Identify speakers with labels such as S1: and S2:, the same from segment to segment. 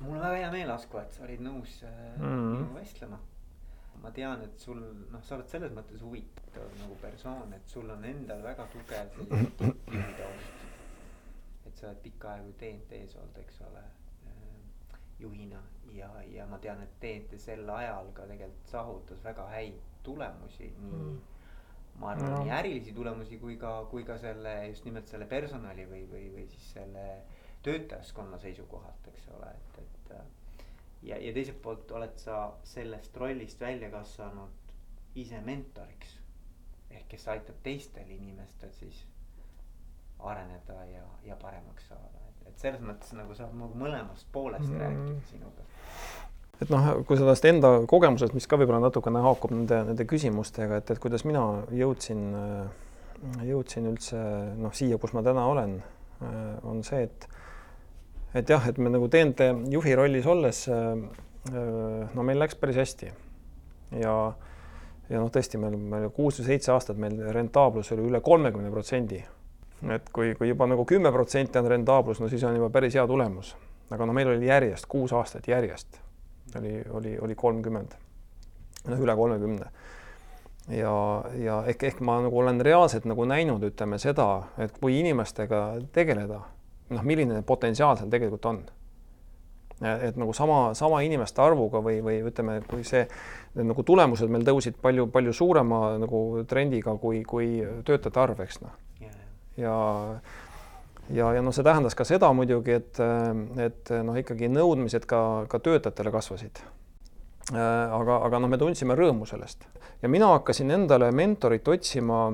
S1: mul on väga hea meel, Asko, et sa olid nõus äh,
S2: Mhm.
S1: minuga vestlema. ma tean, et sul noh, sa oled selles mõttes huvitav nagu persoon, et sul on endal väga tugev selline tippjuhitaust. et sa oled pikka aega TNT-s olnud, eks ole, äh, juhina ja, ja ma tean, et TNT sel ajal ka tegelikult saavutas väga häid tulemusi, nii
S2: Mm.
S1: ma arvan
S2: No.
S1: nii ärilisi tulemusi kui ka, kui ka selle just nimelt selle personali või, või, või siis selle töötajaskonna seisukohalt, eks ole, et, et. äh, ja, ja teiselt poolt oled sa sellest rollist välja kasvanud ise mentoriks. ehk kes aitab teistel inimestel siis areneda ja, ja paremaks saada, et, et selles mõttes nagu saab nagu mõlemast poolest
S2: Mm.
S1: mm. rääkida sinuga.
S2: et noh, kui sellest enda kogemusest, mis ka võib-olla natukene haakub nende, nende küsimustega, et, et kuidas mina jõudsin, jõudsin üldse noh, siia, kus ma täna olen, on see, et et jah, et me nagu TNT juhi rollis olles no meil läks päris hästi ja ja noh, tõesti meil, meil kuus või seitse aastat meil rentaablus oli üle kolmekümne protsendi. et kui, kui juba nagu kümme protsenti on rentaablus, no siis on juba päris hea tulemus. aga no meil oli järjest kuus aastat järjest oli, oli, oli kolmkümmend, noh üle kolmekümne. ja, ja ehk, ehk ma nagu olen reaalselt nagu näinud, ütleme seda, et kui inimestega tegeleda, noh, milline potentsiaal seal tegelikult on. et nagu sama, sama inimeste arvuga või, või ütleme, kui see nagu tulemused meil tõusid palju, palju suurema nagu trendiga kui, kui töötajate arv, eks noh. ja ja, ja noh, see tähendas ka seda muidugi, et, et noh, ikkagi nõudmised ka, ka töötajatele kasvasid. aga, aga noh, me tundsime rõõmu sellest ja mina hakkasin endale mentorit otsima.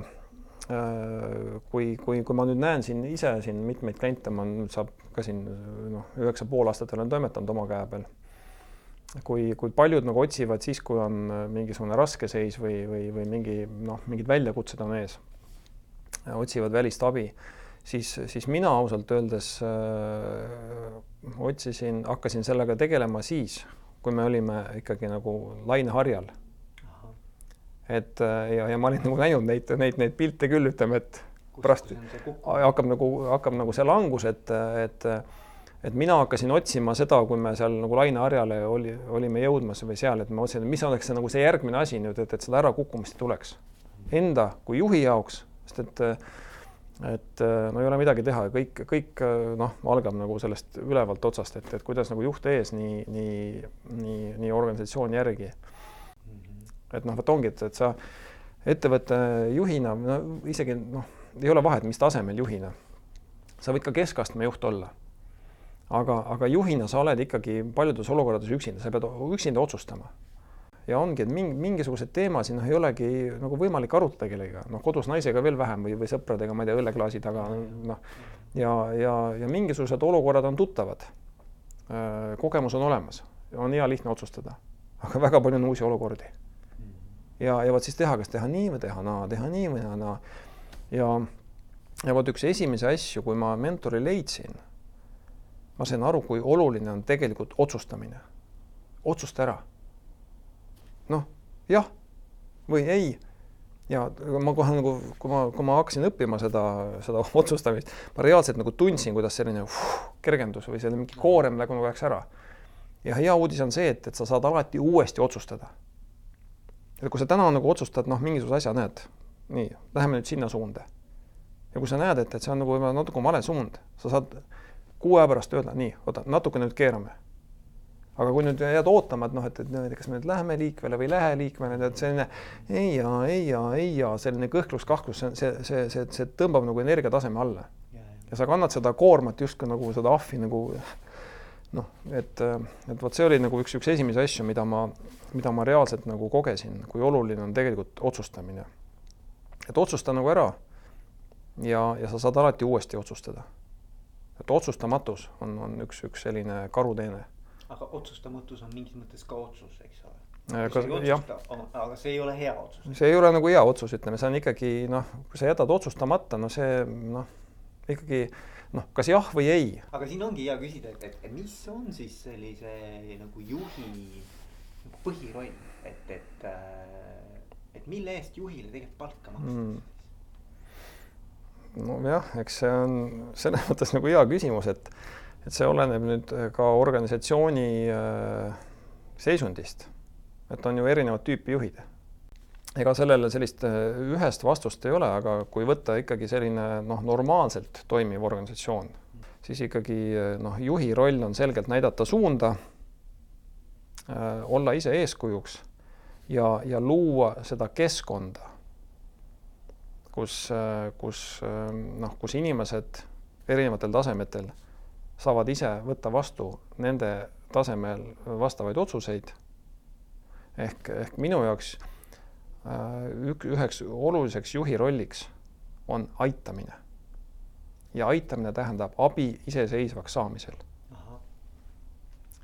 S2: Kui, kui, kui ma nüüd näen siin ise siin mitmeid kliente, ma nüüd saab ka siin noh, üheksa pool aastat olen toimetanud oma käe peal. kui, kui paljud nagu otsivad siis, kui on mingisugune raske seis või, või, või mingi noh, mingid väljakutsed on ees. otsivad välist abi siis, siis mina ausalt öeldes öö, otsisin, hakkasin sellega tegelema siis, kui me olime ikkagi nagu laineharjal. Et ja, ja ma olin nagu näinud neid, neid, neid pilte küll, ütleme, et
S1: Kus-
S2: pärast hakkab nagu, hakkab nagu see langus, et, et et mina hakkasin otsima seda, kui me seal nagu laineharjale oli, olime jõudmas või seal, et ma mõtlesin, et mis oleks see nagu see järgmine asi nüüd, et, et seda ärakukkumist ei tuleks. Enda kui juhi jaoks, sest et et no ei ole midagi teha, kõik, kõik noh, algab nagu sellest ülevalt otsast, et, et kuidas nagu juht ees, nii, nii, nii, nii organisatsiooni järgi. Et noh, vot ongi, et, et sa ettevõtte juhina, no isegi noh, ei ole vahet, mis tasemel juhina. sa võid ka keskastme juht olla. aga, aga juhina sa oled ikkagi paljudes olukordades üksinda, sa pead üksinda otsustama ja ongi, et mingi, mingisuguseid teemasid noh, ei olegi nagu võimalik arutada kellegagi, noh, kodus naisega veel vähem või, või sõpradega, ma ei tea, õlleklaasi taga, noh. ja, ja, ja mingisugused olukorrad on tuttavad. kogemus on olemas, on hea lihtne otsustada, aga väga palju on uusi olukordi. Ja, ja vot siis teha, kas teha nii või teha naa, teha nii või teha naa. ja, ja vot üks esimesi asju, kui ma mentori leidsin, ma sain aru, kui oluline on tegelikult otsustamine. otsusta ära noh, jah või ei. ja ma kohe nagu, kui ma, kui ma hakkasin õppima seda, seda otsustamist, ma reaalselt nagu tundsin, kuidas selline uh, kergendus või selline mingi koorem nagu läks ära. ja hea uudis on see, et, et sa saad alati uuesti otsustada. Et kui sa täna nagu otsustad, noh, mingisuguse asja näed, nii, läheme nüüd sinna suunda. ja kui sa näed, et, et see on nagu natuke vale suund, sa saad kuu aja pärast öelda, nii, oota, natuke nüüd keerame aga kui nüüd jääd ootama, et noh, et, et kas me nüüd läheme liikvele või ei lähe liikvele, et selline ei ja ei ja ei ja selline kõhklus-kahklus, see, see, see, see, see tõmbab nagu energiataseme alla. ja sa kannad seda koormat justkui nagu seda ahvi nagu noh, et, et vot see oli nagu üks, üks esimesi asju, mida ma, mida ma reaalselt nagu kogesin, kui oluline on tegelikult otsustamine. et otsusta nagu ära ja, ja sa saad alati uuesti otsustada. et otsustamatus on, on üks, üks selline karuteene
S1: aga otsustamatus on mingis mõttes ka otsus, eks ole.
S2: Kas, jah.
S1: aga see ei ole hea otsus.
S2: see ei ole nagu hea otsus, ütleme, see on ikkagi noh, kui sa jätad otsustamata, no see noh, ikkagi noh, kas jah või ei.
S1: aga siin ongi hea küsida, et, et mis on siis sellise nagu juhi põhiroll, et, et, et mille eest juhile tegelikult palka makstakse mm.?
S2: nojah, eks see on selles mõttes nagu hea küsimus, et et see oleneb nüüd ka organisatsiooni äh, seisundist. et on ju erinevat tüüpi juhid. Ega sellele sellist äh, ühest vastust ei ole, aga kui võtta ikkagi selline noh, normaalselt toimiv organisatsioon, siis ikkagi äh, noh, juhi roll on selgelt näidata suunda, olla ise eeskujuks ja, ja luua seda keskkonda, kus, kus noh, kus inimesed erinevatel tasemetel saavad ise võtta vastu nende tasemel vastavaid otsuseid. ehk, ehk minu jaoks äh, ük, üheks oluliseks juhi rolliks on aitamine. ja aitamine tähendab abi iseseisvaks saamisel.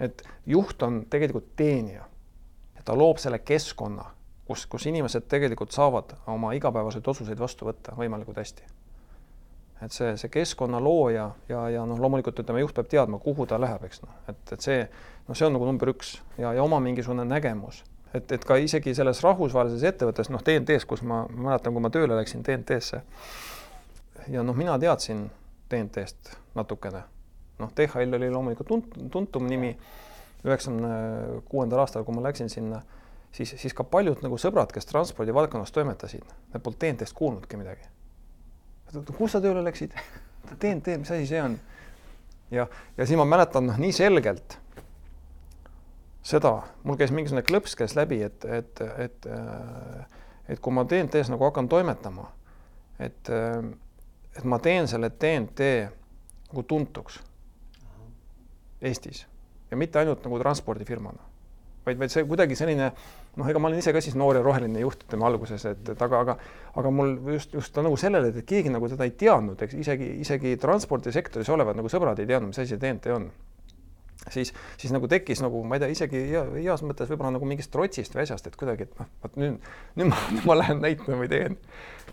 S2: et juht on tegelikult teenija. ta loob selle keskkonna, kus, kus inimesed tegelikult saavad oma igapäevaseid otsuseid vastu võtta võimalikult hästi et see, see keskkonna looja ja, ja noh, loomulikult ütleme, juht peab teadma, kuhu ta läheb, eks noh, et, et see noh, see on nagu number üks ja, ja oma mingisugune nägemus, et, et ka isegi selles rahvusvahelises ettevõttes, noh, TNT-s, kus ma, ma mäletan, kui ma tööle läksin TNT-sse ja noh, mina teadsin TNT-st natukene, noh, DHL oli loomulikult tunt-, tuntum nimi, üheksakümne kuuendal aastal, kui ma läksin sinna, siis, siis ka paljud nagu sõbrad, kes transpordivaldkonnas toimetasid, need polnud TNT-st kuulnudki midagi kus sa tööle läksid? teen, mis asi see on? ja, ja siis ma mäletan noh, nii selgelt seda, mul käis mingisugune klõps käis läbi, et, et, et, et kui ma TNT-s nagu hakkan toimetama, et, et ma teen selle TNT nagu tuntuks Eestis ja mitte ainult nagu transpordifirmana, vaid, vaid see kuidagi selline noh, ega ma olen ise ka siis noor ja roheline juht, ütleme alguses, et, et aga, aga, aga mul just, just nagu sellele, et keegi nagu teda ei teadnud, eks isegi, isegi transpordisektoris olevad nagu sõbrad ei teadnud, mis asi see TNT on. Siis, siis nagu tekkis nagu, ma ei tea, isegi heas mõttes võib-olla nagu mingist trotsist või asjast, et kuidagi, et noh, vot nüüd, nüüd ma, nüüd ma lähen näitama või teen.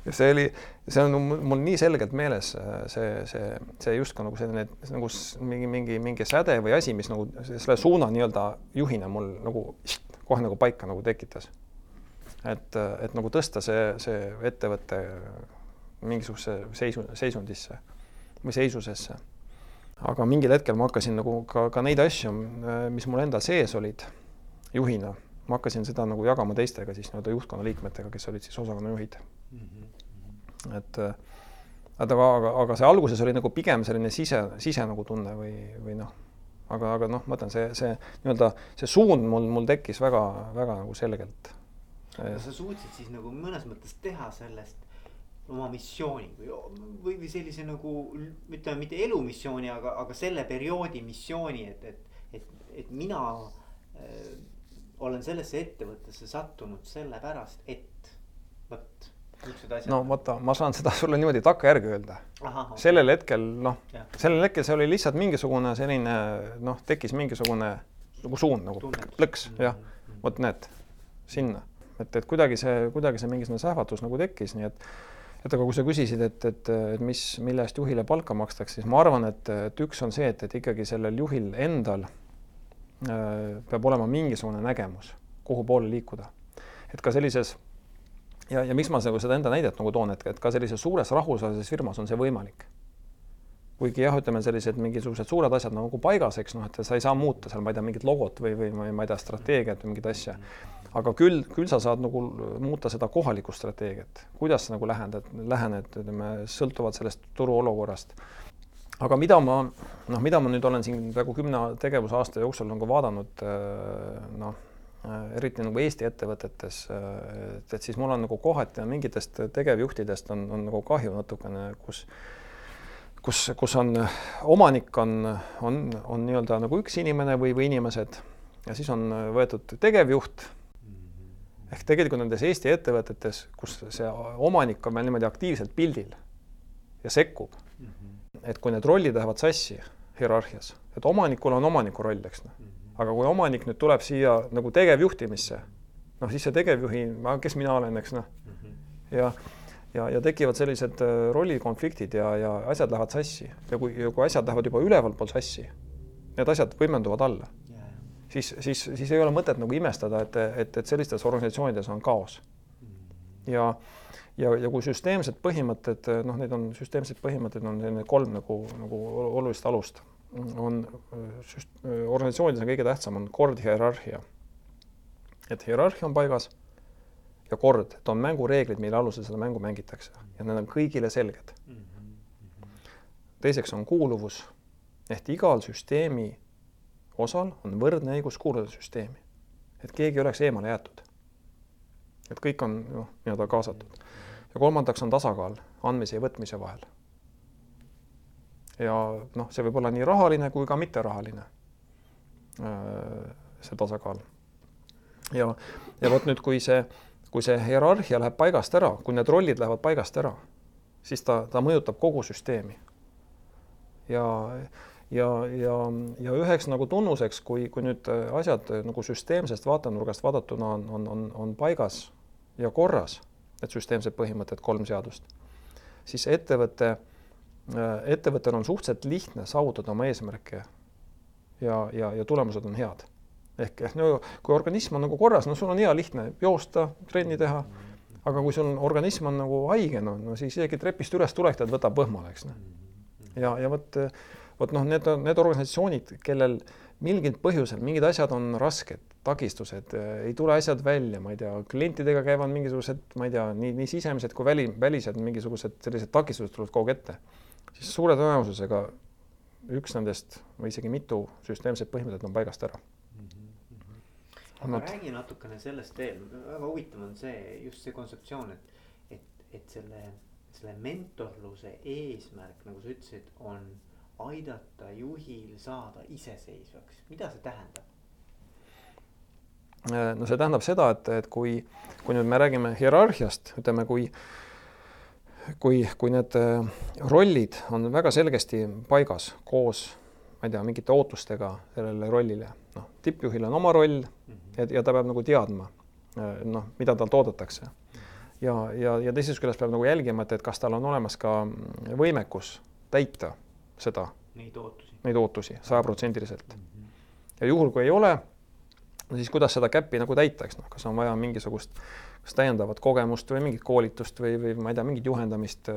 S2: ja see oli, see on mul nii selgelt meeles, see, see, see justkui nagu selline nagu mingi, mingi, mingi säde või asi, mis nagu selle suuna nii-öelda juhina mul nagu kohe nagu paika nagu tekitas. et, et nagu tõsta see, see ettevõte mingisuguse seisu, seisundisse või seisusesse. Aga mingil hetkel ma hakkasin nagu ka, ka neid asju, mis mul endal sees olid juhina, ma hakkasin seda nagu jagama teistega siis nii-öelda juhtkonna liikmetega, kes olid siis osakonnajuhid mm. -hmm. et et aga, aga, aga see alguses oli nagu pigem selline sise, sise nagu tunne või, või noh aga, aga noh, ma ütlen, see, see nii-öelda see suund mul, mul tekkis väga-väga nagu selgelt.
S1: sa suutsid siis nagu mõnes mõttes teha sellest oma missiooni või, või, või sellise nagu ütleme, mitte elumissiooni, aga, aga selle perioodi missiooni, et, et, et, et mina äh, olen sellesse ettevõttesse sattunud sellepärast, et vot
S2: no vaata, ma saan seda sulle niimoodi takkajärgi öelda. sellel hetkel noh, sellel hetkel see oli lihtsalt mingisugune selline noh, tekkis mingisugune nagu suund nagu plõks mm -hmm. jah, vot näed, sinna, et, et kuidagi see, kuidagi see mingisugune sähvatus nagu tekkis, nii et et aga kui sa küsisid, et, et, et mis, mille eest juhile palka makstakse, siis ma arvan, et, et üks on see, et, et ikkagi sellel juhil endal äh, peab olema mingisugune nägemus, kuhu poole liikuda. et ka sellises ja, ja miks ma nagu seda enda näidet nagu toon, et, et ka sellises suures rahvusvahelises firmas on see võimalik. Kuigi jah, ütleme sellised mingisugused suured asjad nagu paigas, eks noh, et sa ei saa muuta seal, ma ei tea, mingit logot või, või ma ei tea, strateegiat või mingit asja. aga küll, küll sa saad nagu muuta seda kohalikku strateegiat, kuidas sa nagu lähened, lähened, ütleme, sõltuvalt sellest turuolukorrast aga mida ma noh, mida ma nüüd olen siin peaaegu kümne tegevusaasta jooksul nagu vaadanud noh Äh, eriti nagu Eesti ettevõtetes, äh, et, et siis mul on nagu kohati mingitest tegevjuhtidest on, on nagu kahju natukene, kus kus, kus on omanik on, on, on nii-öelda nagu üks inimene või, või inimesed ja siis on võetud tegevjuht. ehk tegelikult nendes Eesti ettevõtetes, kus see omanik on veel niimoodi aktiivselt pildil ja sekkub. et kui need rollid lähevad sassi hierarhias, et omanikul on omaniku roll, eks noh aga kui omanik nüüd tuleb siia nagu tegevjuhtimisse, noh siis see tegevjuhi, kes mina olen, eks noh, ja ja, ja tekivad sellised äh, rollikonfliktid ja, ja asjad lähevad sassi. Ja kui, kui asjad lähevad juba ülevalpool sassi, need asjad võimenduvad alla, siis, siis, siis ei ole mõtet nagu imestada, et, et, et sellistes organisatsioonides on kaos. ja, ja, ja kui süsteemsed põhimõtted, noh, neid on süsteemseid põhimõtteid on selline kolm nagu, nagu olulist alust. On süst-, organisatsioonides on kõige tähtsam, on kord hierarhia. et hierarhia on paigas ja kord, et on mängureeglid, mille alusel seda mängu mängitakse ja need on kõigile selged. teiseks on kuuluvus, ehk igal süsteemi osal on võrdne õigus kuuluda süsteemi. et keegi oleks eemale jäetud. et kõik on noh, nii-öelda kaasatud. ja kolmandaks on tasakaal andmise ja võtmise vahel. ja noh, see võib olla nii rahaline kui ka mitterahaline, äh, see tasakaal. ja, ja vot nüüd, kui see kui see hierarhia läheb paigast ära, kui need rollid lähevad paigast ära, siis ta, ta mõjutab kogu süsteemi. ja, ja, ja, ja üheks nagu tunnuseks, kui, kui nüüd asjad nagu süsteemsest vaatenurgast vaadatuna on, on, on, on paigas ja korras, need süsteemsed põhimõtted, kolm seadust, siis ettevõte, ettevõttel on suhteliselt lihtne saavutada oma eesmärke ja, ja, ja tulemused on head ehk, no kui organism on nagu korras, no sul on hea lihtne joosta, trenni teha, aga kui sul organism on nagu haige, no, no siis isegi trepist üles tulek tead võtab võhmale, eks noh. ja, ja vot, vot noh, need need organisatsioonid, kellel mingil põhjusel mingid asjad on rasked, takistused, ei tule asjad välja, ma ei tea, klientidega käivad mingisugused, ma ei tea, nii, nii sisemised kui väli, välised mingisugused sellised takistused tulevad kogu aeg ette, siis suure tõenäosusega üks nendest või isegi mitu süsteemset põhimõtet on paigast ära
S1: aga räägi natukene sellest veel, väga huvitav on see just see kontseptsioon, et, et, et selle, selle mentorluse eesmärk, nagu sa ütlesid, on aidata juhil saada iseseisvaks, mida see tähendab?
S2: Äh, no see tähendab seda, et, et kui, kui nüüd me räägime hierarhiast, ütleme, kui kui, kui need äh, rollid on väga selgesti paigas koos, ma ei tea, mingite ootustega sellele rollile, noh, tippjuhil on oma roll, ja, ja ta peab nagu teadma äh, noh, mida talt oodatakse. ja, ja, ja teisest küljest peab nagu jälgima, et, et kas tal on olemas ka võimekus täita seda.
S1: Neid ootusi.
S2: Neid ootusi sajaprotsendiliselt mm. -hmm. ja juhul, kui ei ole, siis kuidas seda käppi nagu täita, eks noh, kas on vaja mingisugust kas täiendavat kogemust või mingit koolitust või, või ma ei tea, mingit juhendamist.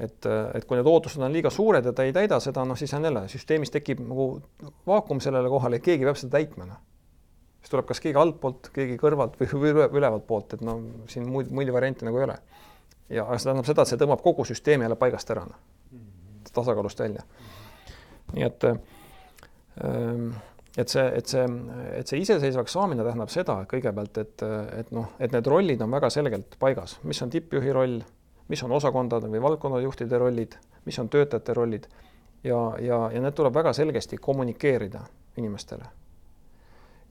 S2: Et, et kui need ootused on liiga suured ja ta ei täida seda, noh, siis on jälle süsteemis tekib nagu vaakum sellele kohale ja keegi peab seda täitma, noh siis tuleb kas keegi altpoolt, keegi kõrvalt või, või ülevalt poolt, et no siin muid, muid variante nagu ei ole. ja see tähendab seda, et see tõmbab kogu süsteemi jälle paigast ära, noh, tasakaalust välja. nii et, ähm, et see, et see, et see iseseisvaks saamine tähendab seda kõigepealt, et, et noh, et need rollid on väga selgelt paigas, mis on tippjuhi roll, mis on osakondade või valdkonnajuhtide rollid, mis on töötajate rollid ja, ja, ja need tuleb väga selgesti kommunikeerida inimestele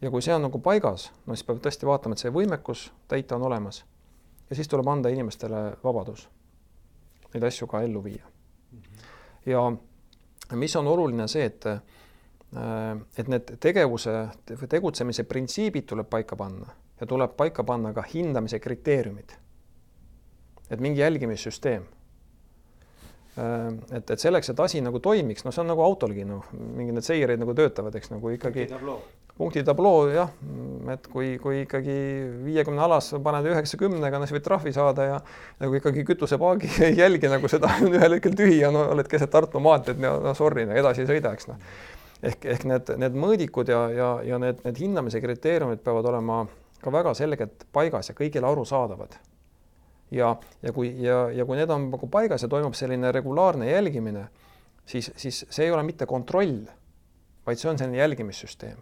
S2: ja kui see on nagu paigas, no siis peab tõesti vaatama, et see võimekus täita on olemas. ja siis tuleb anda inimestele vabadus neid asju ka ellu viia. ja mis on oluline see, et et need tegevuse, tegutsemise printsiibid tuleb paika panna ja tuleb paika panna ka hindamise kriteeriumid. Et mingi jälgimissüsteem. et, et selleks, et asi nagu toimiks, no see on nagu autolgi, noh, mingid need seired nagu töötavad, eks nagu ikkagi punktitabloo jah, et kui, kui ikkagi viiekümne alas paned üheksakümnega, no siis võid trahvi saada ja kui ikkagi kütusepaagi ei jälgi nagu seda on ühel hetkel tühi ja no oled keset Tartu maanteed, no, no sorry, no edasi ei sõida, eks noh. ehk, ehk need, need mõõdikud ja, ja, ja need, need hindamise kriteeriumid peavad olema ka väga selgelt paigas ja kõigile arusaadavad. Ja, ja kui, ja, ja kui need on nagu paigas ja toimub selline regulaarne jälgimine, siis, siis see ei ole mitte kontroll, vaid see on selline jälgimissüsteem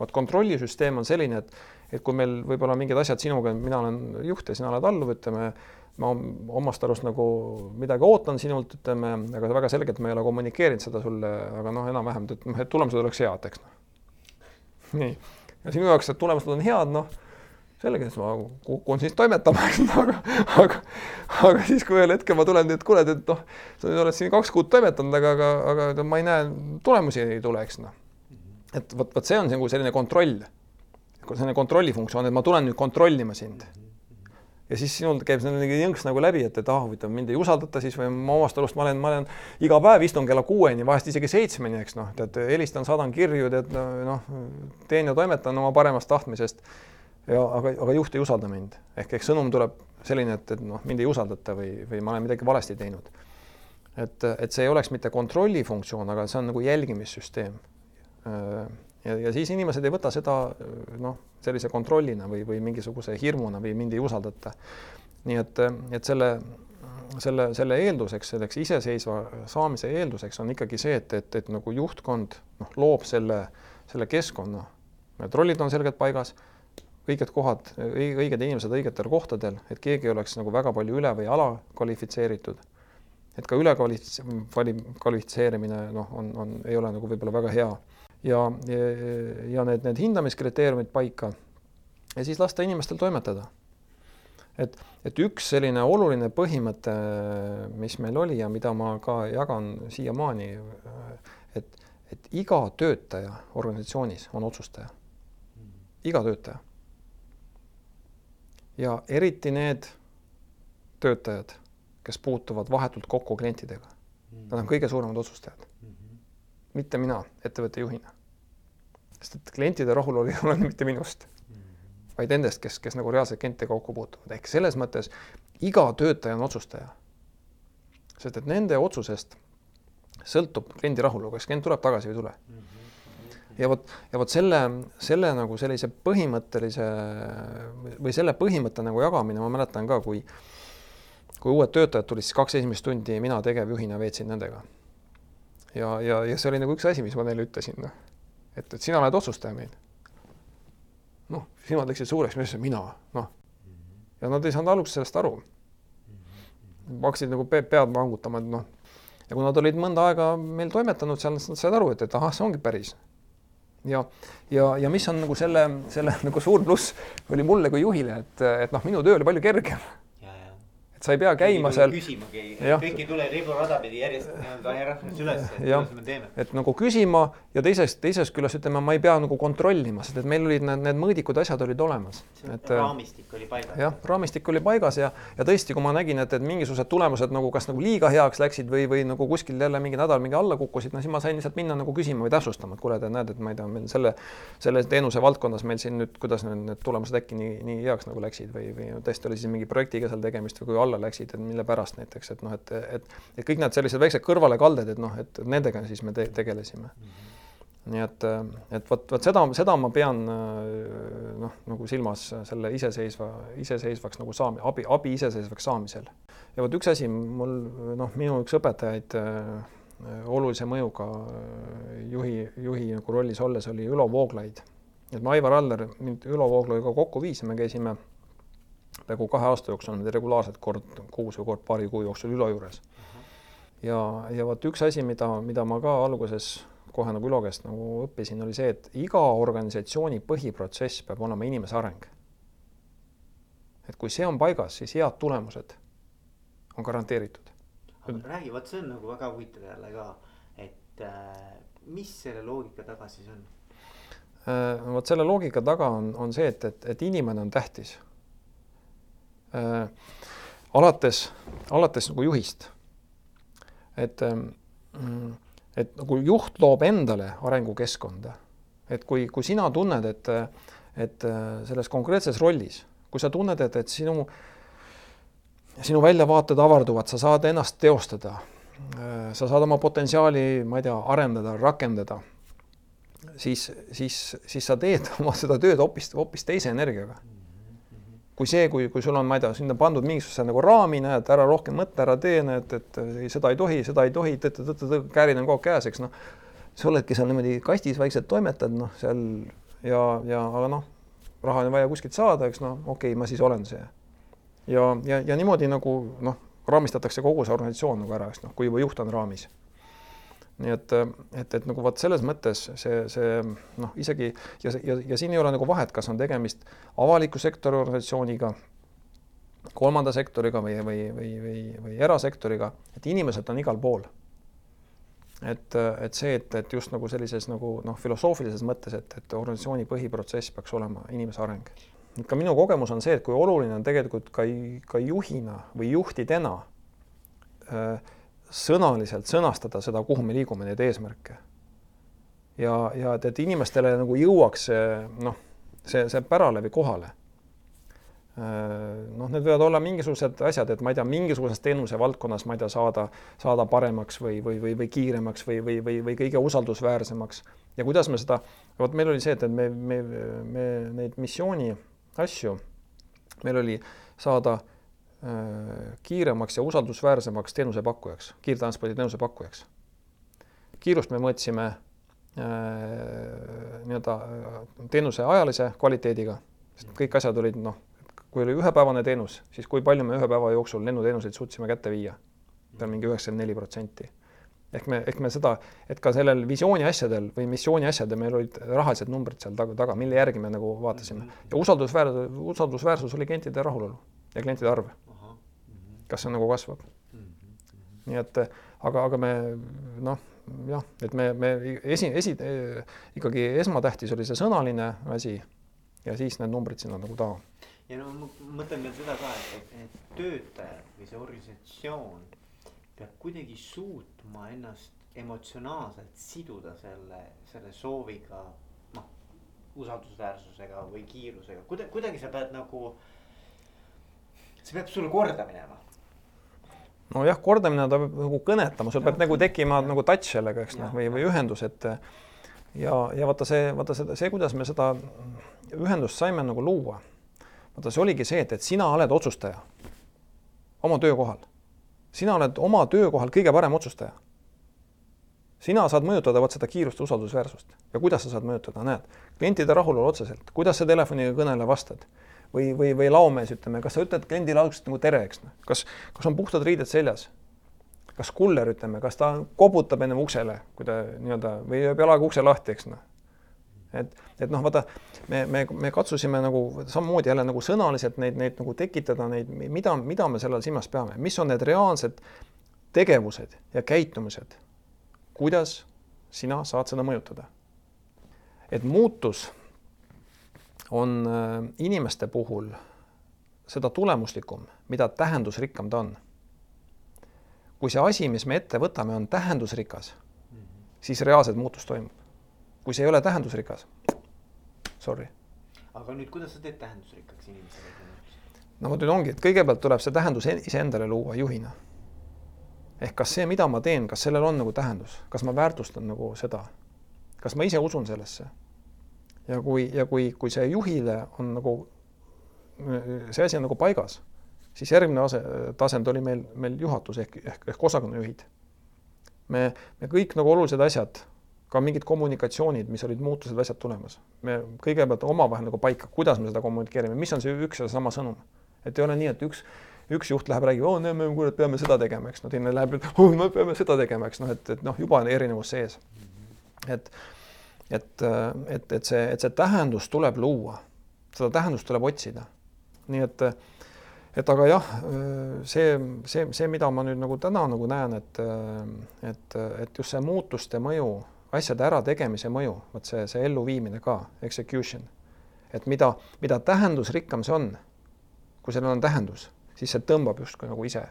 S2: vot kontrollisüsteem on selline, et, et kui meil võib-olla mingid asjad sinuga, mina olen juht ja sina oled alluv, ütleme, ma omast arust nagu midagi ootan sinult, ütleme, aga väga selgelt ma ei ole kommunikeerinud seda sulle, aga noh, enam-vähem, et tulemused oleks head, eks noh. nii, ja sinu jaoks, et tulemused on head, noh, selge, siis ma kukun siis toimetama, aga, aga, aga siis, kui ühel hetkel ma tulen, et kuule, et noh, sa nüüd oled siin kaks kuud toimetanud, aga, aga, aga ma ei näe, tulemusi ei tule, eks noh et vot, vot see on nagu selline kontroll, selline kontrollifunktsioon, et ma tulen nüüd kontrollima sind. ja siis sinul käib selline jõnks nagu läbi, et, et ah, huvitav, mind ei usaldata siis või ma omast arust ma olen, ma olen iga päev istun kella kuueni, vahest isegi seitsmeni, eks noh, tead, helistan, saadan kirju, tead noh, teen ja toimetan oma paremast tahtmisest. Ja aga, aga juht ei usalda mind ehk, ehk sõnum tuleb selline, et, et noh, mind ei usaldata või, või ma olen midagi valesti teinud et, et see ei oleks mitte kontrollifunktsioon, aga see on nagu jälgimissüsteem. ja, ja siis inimesed ei võta seda noh, sellise kontrollina või, või mingisuguse hirmuna või mind ei usaldata. nii et, et selle, selle, selle eelduseks, selleks iseseisva saamise eelduseks on ikkagi see, et, et, et nagu juhtkond noh, loob selle, selle keskkonna. Need rollid on selgelt paigas, õiged kohad, õiged inimesed õigetel kohtadel, et keegi ei oleks nagu väga palju üle või alakvalifitseeritud et ka ülekvalifitseerimine noh, on, on, ei ole nagu võib-olla väga hea ja, ja, ja need, need hindamiskriteeriumid paika ja siis lasta inimestel toimetada. et, et üks selline oluline põhimõte, mis meil oli ja mida ma ka jagan siiamaani, et, et iga töötaja organisatsioonis on otsustaja, iga töötaja. Ja eriti need töötajad kes puutuvad vahetult kokku klientidega. Nad on kõige suuremad otsustajad. -hmm. mitte mina ettevõtte juhina. sest et klientide rahulolu ei ole mitte minust -hmm. vaid nendest, kes, kes nagu reaalselt klientidega kokku puutuvad, ehk selles mõttes iga töötaja on otsustaja. sest et nende otsusest sõltub kliendi rahulolu, kas klient tuleb tagasi või ei tule mm. -hmm. Ja vot, ja vot selle, selle nagu sellise põhimõttelise või selle põhimõtte nagu jagamine, ma mäletan ka, kui kui uued töötajad tulid, siis kaks esimest tundi mina tegevjuhina veetsin nendega. ja, ja, ja see oli nagu üks asi, mis ma neile ütlesin, noh, et, et sina oled otsustaja meil. noh, silmad läksid suureks, ütlesin mina, noh. ja nad ei saanud alguses sellest aru. hakkasid nagu pe pead vangutama, et noh, ja kui nad olid mõnda aega meil toimetanud seal, siis nad said aru, et, et ahah, see ongi päris ja, ja, ja mis on nagu selle, selle nagu suur pluss oli mulle kui juhile, et, et noh, minu töö oli palju kergem sa ei pea käima seal.
S1: küsimagi, kõik ei tule riburada pidi järjest nii-öelda hierarhias üles, et
S2: kuidas me teeme. et nagu küsima ja teisest, teisest küljest ütleme, ma ei pea nagu kontrollima, sest et meil olid need, need mõõdikud, asjad olid olemas.
S1: et raamistik oli paigas.
S2: jah, raamistik oli paigas ja, ja tõesti, kui ma nägin, et, et mingisugused tulemused nagu kas nagu liiga heaks läksid või, või nagu kuskil jälle mingi nädal mingi alla kukkusid, no siis ma sain lihtsalt minna nagu küsima või täpsustama, et kuule, te näed, et ma ei tea, meil selle, selle teenuse valdkonnas meil siin nüüd, kuidas need, need tulemused äkki nii, nii heaks nagu läksid või, või tõesti oli siis mingi projektiga seal tegemist või kui alla läksid, et mille pärast näiteks, et noh, et, et, et kõik need sellised väiksed kõrvalekalded, et noh, et nendega siis me te tegelesime mm. -hmm nii et, et vot, vot seda, seda ma pean noh, nagu silmas selle iseseisva, iseseisvaks nagu saami-, abi, abi iseseisvaks saamisel. ja vot üks asi mul noh, minu üks õpetajaid äh, olulise mõjuga juhi, juhi nagu rollis olles oli Ülo Vooglaid. et me Aivar Aller mind Ülo Vooglaiga kokku viis ja me käisime peaaegu kahe aasta jooksul niimoodi regulaarselt kord kuus või kord paari kuu jooksul Ülo juures. ja, ja vot üks asi, mida, mida ma ka alguses kohe nagu Ülo käest nagu õppisin, oli see, et iga organisatsiooni põhiprotsess peab olema inimese areng. et kui see on paigas, siis head tulemused on garanteeritud.
S1: räägi, vot see on nagu väga huvitav jälle ka, et äh, mis selle loogika taga siis on
S2: äh,? vot selle loogika taga on, on see, et, et, et inimene on tähtis äh, alates, alates nagu juhist. et ähm, et nagu juht loob endale arengukeskkonda. et kui, kui sina tunned, et, et äh, selles konkreetses rollis, kui sa tunned, et, et sinu, sinu väljavaated avarduvad, sa saad ennast teostada, äh, sa saad oma potentsiaali, ma ei tea, arendada, rakendada, siis, siis, siis sa teed oma seda tööd hoopis, hoopis teise energiaga kui see, kui, kui sul on, ma ei tea, sinna pandud mingisuguse nagu raami, näed, ära rohkem mõtle, ära tee, näed, et seda ei tohi, seda ei tohi, käärid on kogu aeg käes, eks noh. sa oledki seal niimoodi kastis vaikselt toimetad, noh, seal ja, ja aga noh, raha on vaja kuskilt saada, eks noh, okei okay,, ma siis olen see. ja, ja, ja niimoodi nagu noh, raamistatakse kogu see organisatsioon nagu ära, eks noh, kui juba juht on raamis nii et, et, et nagu vot selles mõttes see, see noh, isegi ja, ja, ja siin ei ole nagu vahet, kas on tegemist avaliku sektori organisatsiooniga, kolmanda sektoriga või, või, või, või, või erasektoriga, et inimesed on igal pool. et, et see, et, et just nagu sellises nagu noh, filosoofilises mõttes, et, et organisatsiooni põhiprotsess peaks olema inimese areng. ka minu kogemus on see, et kui oluline on tegelikult ka, ka juhina või juhtidena äh, sõnaliselt sõnastada seda, kuhu me liigume, neid eesmärke. ja, ja et, et inimestele nagu jõuaks see noh, see, see päralevi kohale. noh, need võivad olla mingisugused asjad, et ma ei tea, mingisuguses teenuse valdkonnas, ma ei tea, saada, saada paremaks või, või, või, või kiiremaks või, või, või, või kõige usaldusväärsemaks. ja kuidas me seda, vot meil oli see, et me, me, me neid missiooni asju, meil oli saada äh, kiiremaks ja usaldusväärsemaks teenusepakkujaks, kiirtranspordi teenusepakkujaks. kiirust me mõõtsime äh, nii-öelda teenuse ajalise kvaliteediga, sest kõik asjad olid noh kui oli ühepäevane teenus, siis kui palju me ühe päeva jooksul lennuteenuseid suutsime kätte viia? peal mingi üheksakümmend neli protsenti. ehk me, ehk me seda, et ka sellel visiooni asjadel või missiooni asjadel meil olid rahalised numbrid seal taga, taga, mille järgi me nagu vaatasime ja usaldusväär-, usaldusväärsus oli klientide rahulolu ja klientide arv. Kas see nagu kasvab? Mhm. nii et aga, aga me noh, jah, et me, me esi, esi, ikkagi esmatähtis oli see sõnaline asi ja siis need numbrid sinna nagu taha
S1: ja no ma mõtlen veel seda ka, et, et töötajad või see organisatsioon peab kuidagi suutma ennast emotsionaalselt siduda selle, selle sooviga, noh, usaldusväärsusega või kiirusega, kuidagi, kuidagi sa pead nagu, see peab sulle korda minema
S2: nojah, kordamine ta peab nagu kõnetama, sul peab nagu tekkima nagu touch sellega, eks noh, või, või ühendus, et ja, ja vaata see, vaata seda, see, kuidas me seda ühendust saime nagu luua. Vaata, see oligi see, et, et sina oled otsustaja oma töökohal. sina oled oma töökohal kõige parem otsustaja. sina saad mõjutada vot seda kiirust ja usaldusväärsust. Ja kuidas sa saad mõjutada, näed, klientide rahulolu otseselt, kuidas sa telefoniga kõnele vastad või, või, või laomees, ütleme, kas sa ütled kliendile alguses nagu tere, eks noh, kas, kas on puhtad riided seljas? Kas kuller, ütleme, kas ta koputab ennem uksele, kui ta nii-öelda või jääb jalaga ukse lahti, eks noh? Et, et noh, vaata, me, me, me katsusime nagu samamoodi jälle nagu sõnaliselt neid, neid nagu tekitada neid, mida, mida me selle all silmas peame, mis on need reaalsed tegevused ja käitumised, kuidas sina saad seda mõjutada. et muutus on äh, inimeste puhul seda tulemuslikum, mida tähendusrikkam ta on. kui see asi, mis me ette võtame, on tähendusrikas, siis reaalselt muutus toimub kui see ei ole tähendusrikas, sorry.
S1: aga nüüd, kuidas sa teed tähendusrikkaks inimesele?
S2: no vot nüüd ongi, et kõigepealt tuleb see tähendus iseendale luua juhina. ehk kas see, mida ma teen, kas sellel on nagu tähendus, kas ma väärtustan nagu seda, kas ma ise usun sellesse? Ja kui, ja kui, kui see juhile on nagu, see asi on nagu paigas, siis järgmine ase, tasand oli meil, meil juhatus ehk, ehk, ehk osakonnajuhid. me, me kõik nagu olulised asjad ka mingid kommunikatsioonid, mis olid muutused, asjad tulemas. me kõigepealt omavahel nagu paika, kuidas me seda kommunikeerime, mis on see üks ja sama sõnum. et ei ole nii, et üks, üks juht läheb, räägib, oo, me kuule, peame seda tegema, eks no teine läheb, et oh, me peame seda tegema, eks noh, et, et noh, juba on erinevus sees. et, et, et, et see, et see tähendus tuleb luua, seda tähendust tuleb otsida. nii et, et aga jah, see, see, see, mida ma nüüd nagu täna nagu näen, et, et, et just see muutuste mõju asjade ärategemise mõju, vot see, see elluviimine ka, execution. et mida, mida tähendusrikkam see on, kui sellel on tähendus, siis see tõmbab justkui nagu ise.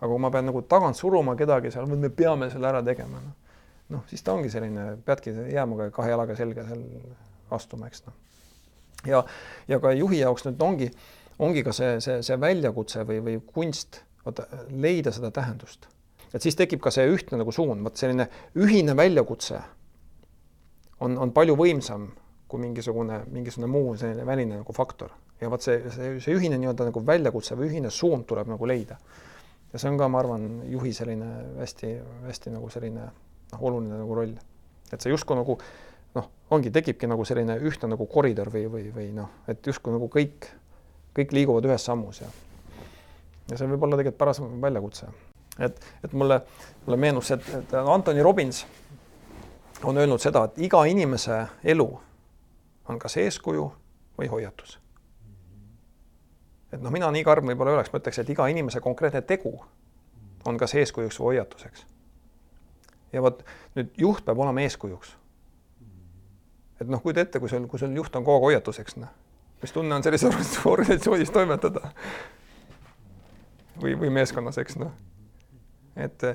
S2: aga kui ma pean nagu tagant suruma kedagi seal, me peame selle ära tegema, noh. Noh, siis ta ongi selline, peadki jääma ka kahe jalaga selga seal astuma, eks noh. ja, ja ka juhi jaoks nüüd ongi, ongi ka see, see, see väljakutse või, või kunst, vaata, leida seda tähendust et siis tekib ka see ühtne nagu suund, vot selline ühine väljakutse on, on palju võimsam kui mingisugune, mingisugune muu selline väline nagu faktor. ja vot see, see, see ühine nii-öelda nagu väljakutse või ühine suund tuleb nagu leida. ja see on ka, ma arvan, juhi selline hästi-hästi nagu selline noh, oluline nagu roll. et see justkui nagu noh, ongi, tekibki nagu selline ühtne nagu koridor või, või, või noh, et justkui nagu kõik, kõik liiguvad ühes sammus ja ja see võib olla tegelikult paras väljakutse et, et mulle, mulle meenus, et, et Anthony Robbins on öelnud seda, et iga inimese elu on kas eeskuju või hoiatus. et noh, mina nii karm võib-olla ei oleks, ma ütleks, et iga inimese konkreetne tegu on kas eeskujuks või hoiatuseks. Ja vot nüüd juht peab olema eeskujuks. et noh, kujuta ette, kui sul, kui sul juht on kogu aeg hoiatuseks, noh, mis tunne on sellises organisatsioonis toimetada? või, või meeskonnas, eks noh et,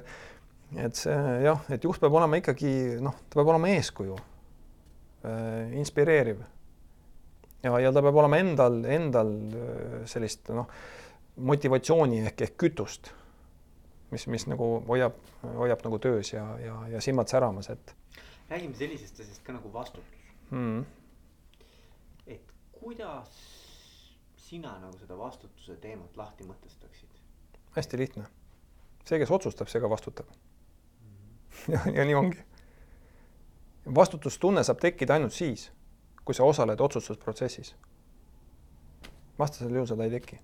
S2: et see jah, et juht peab olema ikkagi noh, ta peab olema eeskuju äh,, inspireeriv. ja, ja ta peab olema endal, endal äh, sellist noh, motivatsiooni ehk, ehk kütust, mis, mis nagu hoiab, hoiab nagu töös ja, ja, ja silmad säramas, et.
S1: räägime sellisest asjast ka nagu vastutus
S2: mm..
S1: et kuidas sina nagu seda vastutuse teemat lahti mõtestaksid?
S2: hästi lihtne. see, kes otsustab, see ka vastutab mm. ja, ja nii ongi. vastutustunne saab tekkida ainult siis kui sa osaled otsustusprotsessis. vastasel juhul seda ei teki.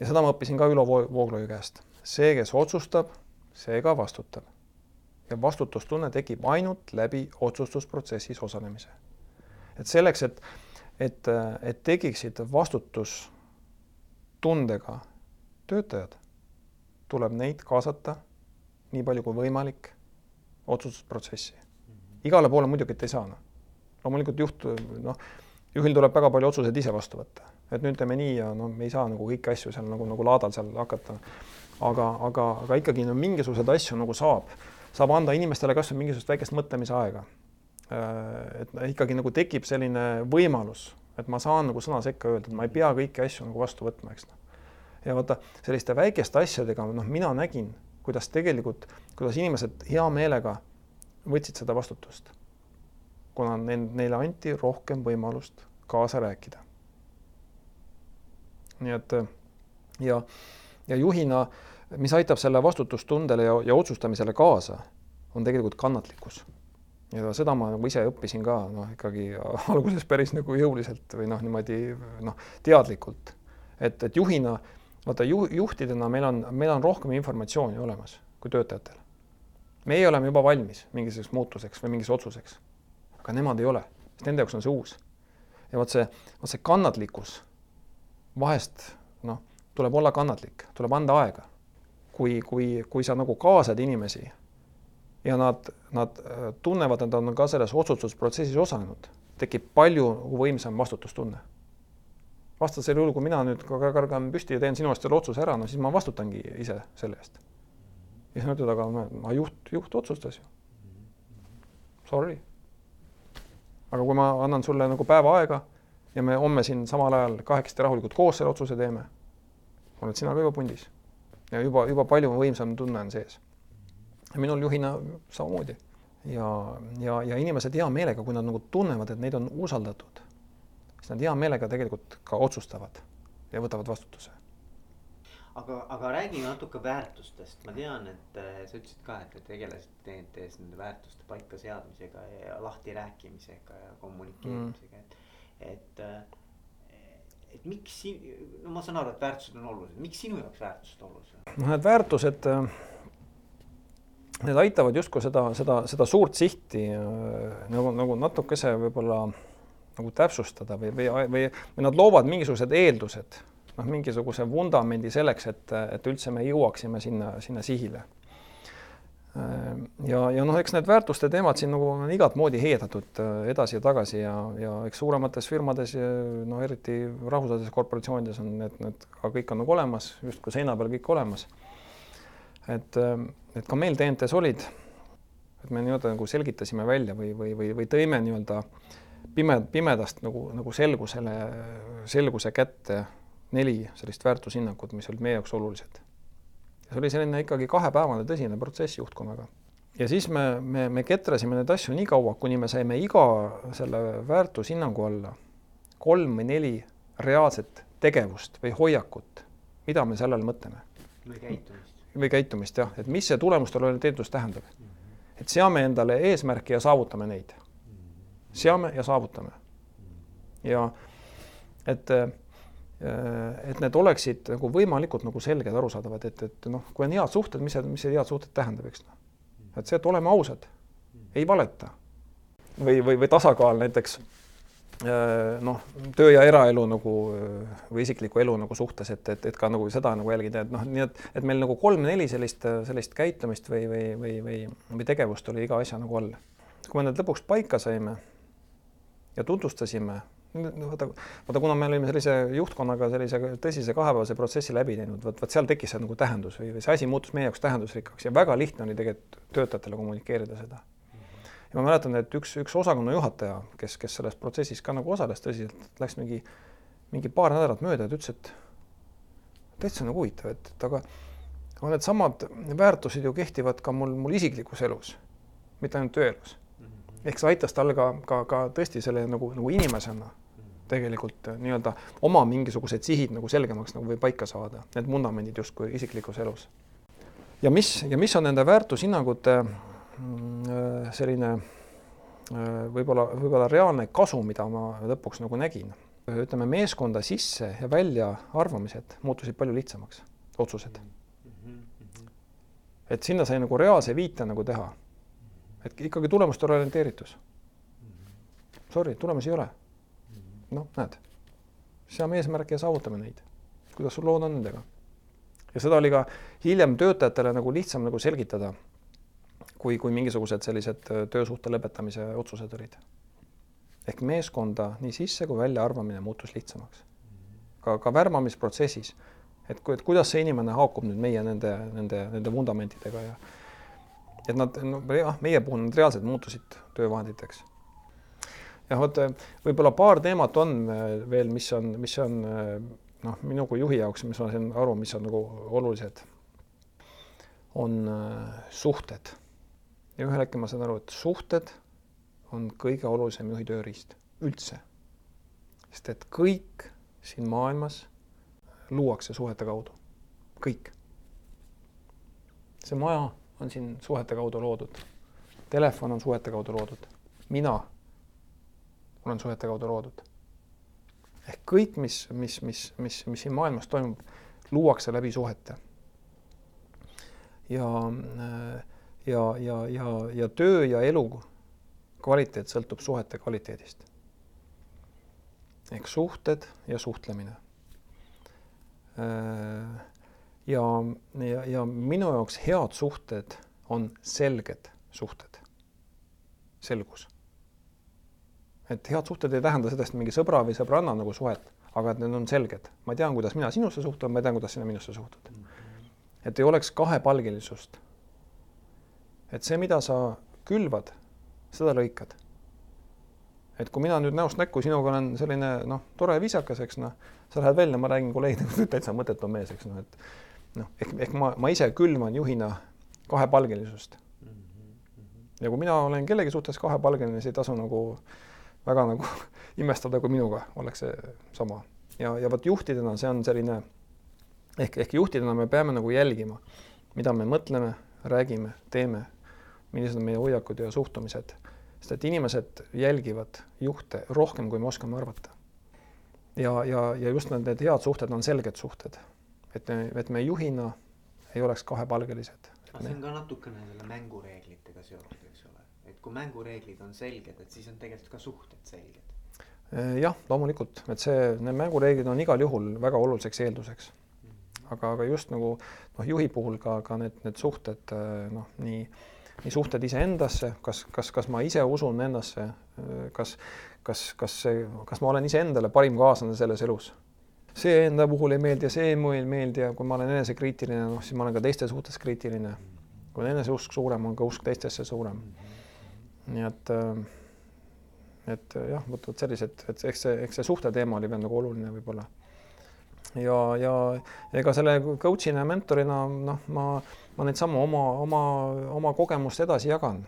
S2: ja seda ma õppisin ka Ülo Vooglaiu käest. See, kes otsustab, see ka vastutab. ja vastutustunne tekib ainult läbi otsustusprotsessis osalemise. et selleks, et, et, et tekiksid vastutustundega töötajad, tuleb neid kaasata nii palju kui võimalik otsustusprotsessi. igale poole muidugi ei saa noh loomulikult juht, noh, juhil tuleb väga palju otsuseid ise vastu võtta, et nüüd teeme nii ja noh, me ei saa nagu kõiki asju seal nagu, nagu laadal seal hakata. Aga, aga, aga ikkagi no mingisuguseid asju nagu saab, saab anda inimestele kasvõi mingisugust väikest mõtlemise aega. Äh, et ikkagi nagu tekib selline võimalus, et ma saan nagu sõna sekka öelda, et ma ei pea kõiki asju nagu vastu võtma, eks noh. ja vaata selliste väikeste asjadega, noh, mina nägin, kuidas tegelikult, kuidas inimesed hea meelega võtsid seda vastutust kuna neile anti rohkem võimalust kaasa rääkida. nii et ja, ja juhina, mis aitab selle vastutustundele ja, ja otsustamisele kaasa, on tegelikult kannatlikkus. ja seda ma nagu ise õppisin ka noh, ikkagi alguses päris nagu jõuliselt või noh, niimoodi noh, teadlikult. et, et juhina, vaata ju, juhtidena meil on, meil on rohkem informatsiooni olemas kui töötajatel. meie oleme juba valmis mingisuguseks muutuseks või mingiks otsuseks aga nemad ei ole, sest nende jaoks on see uus. ja vot see, vot see kannatlikkus vahest tuleb olla kannatlik, tuleb anda aega. kui, kui, kui sa nagu kaasad inimesi ja nad, nad äh, tunnevad, et nad on ka selles otsustusprotsessis osalenud, tekib palju võimsam vastutustunne. vastasel juhul, kui mina nüüd kargan püsti ja teen sinu eest selle otsuse ära, no siis ma vastutangi ise selle eest. ja siis nad ütlevad, aga ma juht, juht otsustas ju. Sorry aga kui ma annan sulle nagu päeva aega ja me homme siin samal ajal kahekesti rahulikult koos selle otsuse teeme, oled sina ka juba pundis. ja juba, juba palju võimsam tunne on sees. minul juhina samamoodi. ja, ja, ja inimesed hea meelega, kui nad nagu tunnevad, et neid on usaldatud, siis nad hea meelega tegelikult ka otsustavad ja võtavad vastutuse
S1: aga, aga räägi natuke väärtustest, ma tean, et äh, sa ütlesid ka, et te tegelesite TNT-s nende väärtuste paika seadmisega ja lahtirääkimisega ja kommunikeerimisega mm., et, et. Äh, et miks, no ma saan aru, et väärtused on olulised, miks sinu jaoks väärtused olulised?
S2: noh, need väärtused, äh, need aitavad justkui seda, seda, seda suurt sihti nagu, nagu natukese võib-olla nagu täpsustada või, või, või, või nad loovad mingisugused eeldused noh, mingisuguse vundamendi selleks, et, et üldse me jõuaksime sinna, sinna sihile. Ja, ja noh, eks need väärtuste teemad siin nagu on igat moodi heedatud äh, edasi ja tagasi ja, ja eks suuremates firmades, no eriti rahvusvahelises korporatsioonides on need, need ka kõik on nagu olemas, justkui seina peal kõik olemas. et, äh, et ka meil TNT-s olid, et me nii-öelda nagu selgitasime välja või, või, või, või tõime nii-öelda pime, pimedast nagu, nagu selgusele, selguse kätte neli sellist väärtushinnangut, mis olid meie jaoks olulised. See oli selline ikkagi kahepäevane tõsine protsess juhtkonnaga. ja siis me, me, me ketrasime neid asju nii kaua, kuni me saime iga selle väärtushinnangu alla kolm või neli reaalset tegevust või hoiakut, mida me selle all mõtleme.
S1: või käitumist.
S2: või käitumist jah, et mis see tulemustele orienteeritus tähendab mm. -hmm. et seame endale eesmärki ja saavutame neid. seame ja saavutame. ja et et need oleksid nagu võimalikult nagu selged, arusaadavad, et, et noh, kui on head suhted, mis see, mis see head suhted tähendab, eks noh. et see, et oleme ausad, ei valeta. või, või, või tasakaal näiteks äh, noh, töö ja eraelu nagu või isikliku elu nagu suhtes, et, et, et ka nagu seda nagu jälgida, et noh, nii et, et meil nagu kolm-neli sellist, sellist käitumist või, või, või, või, või tegevust oli iga asja nagu all. kui me need lõpuks paika saime ja tutvustasime vaata, vaata, kuna me olime sellise juhtkonnaga sellise tõsise kahepäevase protsessi läbi teinud, vot, vot seal tekkis see nagu tähendus või, või see asi muutus meie jaoks tähendusrikkaks ja väga lihtne oli tegelikult töötajatele kommunikeerida seda. ja ma mäletan, et üks, üks osakonna juhataja, kes, kes selles protsessis ka nagu osales tõsiselt, läks mingi, mingi paar nädalat mööda ja ta ütles, et täitsa nagu huvitav, et, et aga, aga needsamad väärtused ju kehtivad ka mul, mul isiklikus elus, mitte ainult tööelus. Ehk see aitas tal ka, ka, ka tõesti selle nagu, nagu inimesena tegelikult nii-öelda oma mingisugused sihid nagu selgemaks nagu või paika saada, need vundamendid justkui isiklikus elus. ja mis, ja mis on nende väärtushinnangute mm, selline võib-olla, võib-olla reaalne kasu, mida ma lõpuks nagu nägin ütleme, meeskonda sisse ja välja arvamised muutusid palju lihtsamaks, otsused. et sinna sai nagu reaalse viite nagu teha. Et ikkagi tulemustele orienteeritus. Sorry, tulemusi ei ole. noh, näed, seame eesmärke ja saavutame neid. kuidas sul lood on nendega? ja seda oli ka hiljem töötajatele nagu lihtsam nagu selgitada, kui, kui mingisugused sellised töösuhte lõpetamise otsused olid ehk meeskonda nii sisse kui välja arvamine muutus lihtsamaks. ka, ka värbamisprotsessis, et kui, et kuidas see inimene haakub nüüd meie nende, nende, nende vundamentidega ja et nad, no jah, meie puhul nad reaalselt muutusid töövahenditeks. jah, vot võib-olla paar teemat on veel, mis on, mis on noh, minu kui juhi jaoks, mis ma sain aru, mis on nagu olulised, on suhted. ja ühel hetkel ma saan aru, et suhted on kõige olulisem juhi tööriist üldse. sest et kõik siin maailmas luuakse suhete kaudu, kõik. see maja on siin suhete kaudu loodud, telefon on suhete kaudu loodud, mina olen suhete kaudu loodud. ehk kõik, mis, mis, mis, mis, mis siin maailmas toimub, luuakse läbi suhete. ja, ja, ja, ja, ja töö ja elu kvaliteet sõltub suhete kvaliteedist. ehk suhted ja suhtlemine. Ja, ja, ja minu jaoks head suhted on selged suhted, selgus. et head suhted ei tähenda seda, et mingi sõbra või sõbranna nagu suhet, aga et need on selged, ma tean, kuidas mina sinusse suhtun, ma tean, kuidas sina minusse suhtud. et ei oleks kahepalgelisust. et see, mida sa külvad seda lõikad. et kui mina nüüd näost näkku sinuga olen selline noh, tore viisakas, eks noh, sa lähed välja, ma räägin kolleegidega, täitsa mõttetu mees, eks noh, et noh, ehk, ehk ma, ma ise külvan juhina kahepalgelisust. ja kui mina olen kellegi suhtes kahepalgeline, siis ei tasu nagu väga nagu imestada, kui minuga oleks see sama. ja, ja vot juhtidena see on selline ehk, ehk juhtidena me peame nagu jälgima, mida me mõtleme, räägime, teeme millised on meie hoiakud ja suhtumised, sest et inimesed jälgivad juhte rohkem, kui me oskame arvata. ja, ja, ja just need, need head suhted on selged suhted, et me, et me juhina ei oleks kahepalgelised.
S1: aga see on ka natukene selle mängureeglitega seotud, eks ole, et kui mängureeglid on selged, et siis on tegelikult ka suhted selged.
S2: Eh, jah, loomulikult, et see, need mängureeglid on igal juhul väga oluliseks eelduseks. Mhm. aga, aga just nagu noh, juhi puhul ka, ka need, need suhted eh, noh, nii nii suhted iseendasse, kas, kas, kas ma ise usun endasse, kas, kas, kas see, kas ma olen iseendale parim kaaslane selles elus. See enda puhul ei meeldi ja see mulle ei meeldi ja kui ma olen enesekriitiline, noh, siis ma olen ka teiste suhtes kriitiline. kui on eneseusk suurem, on ka usk teistesse suurem. nii et, et jah, vot, vot sellised, et eks see, eks see suhte teema oli veel nagu oluline võib-olla. ja, ja ega selle coach'ina ja mentorina, noh, ma ma neid samu oma, oma, oma kogemust edasi jagan.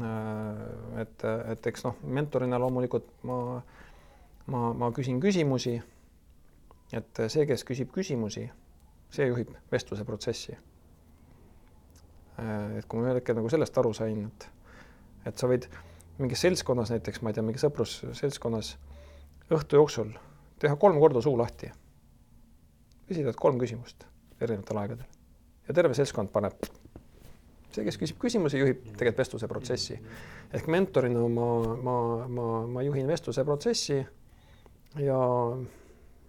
S2: Äh, et, et eks noh, mentorina loomulikult ma, ma, ma küsin küsimusi. Et see, kes küsib küsimusi, see juhib vestluse protsessi. Äh, et kui ma ühel hetkel nagu sellest aru sain, et, et sa võid mingis seltskonnas näiteks, ma ei tea, mingi sõprusseltskonnas õhtu jooksul teha kolm korda suu lahti. esitad kolm küsimust erinevatel aegadel ja terve seltskond paneb. see, kes küsib küsimusi, juhib tegelikult vestluse protsessi. ehk mentorina ma, ma, ma, ma juhin vestluse protsessi ja,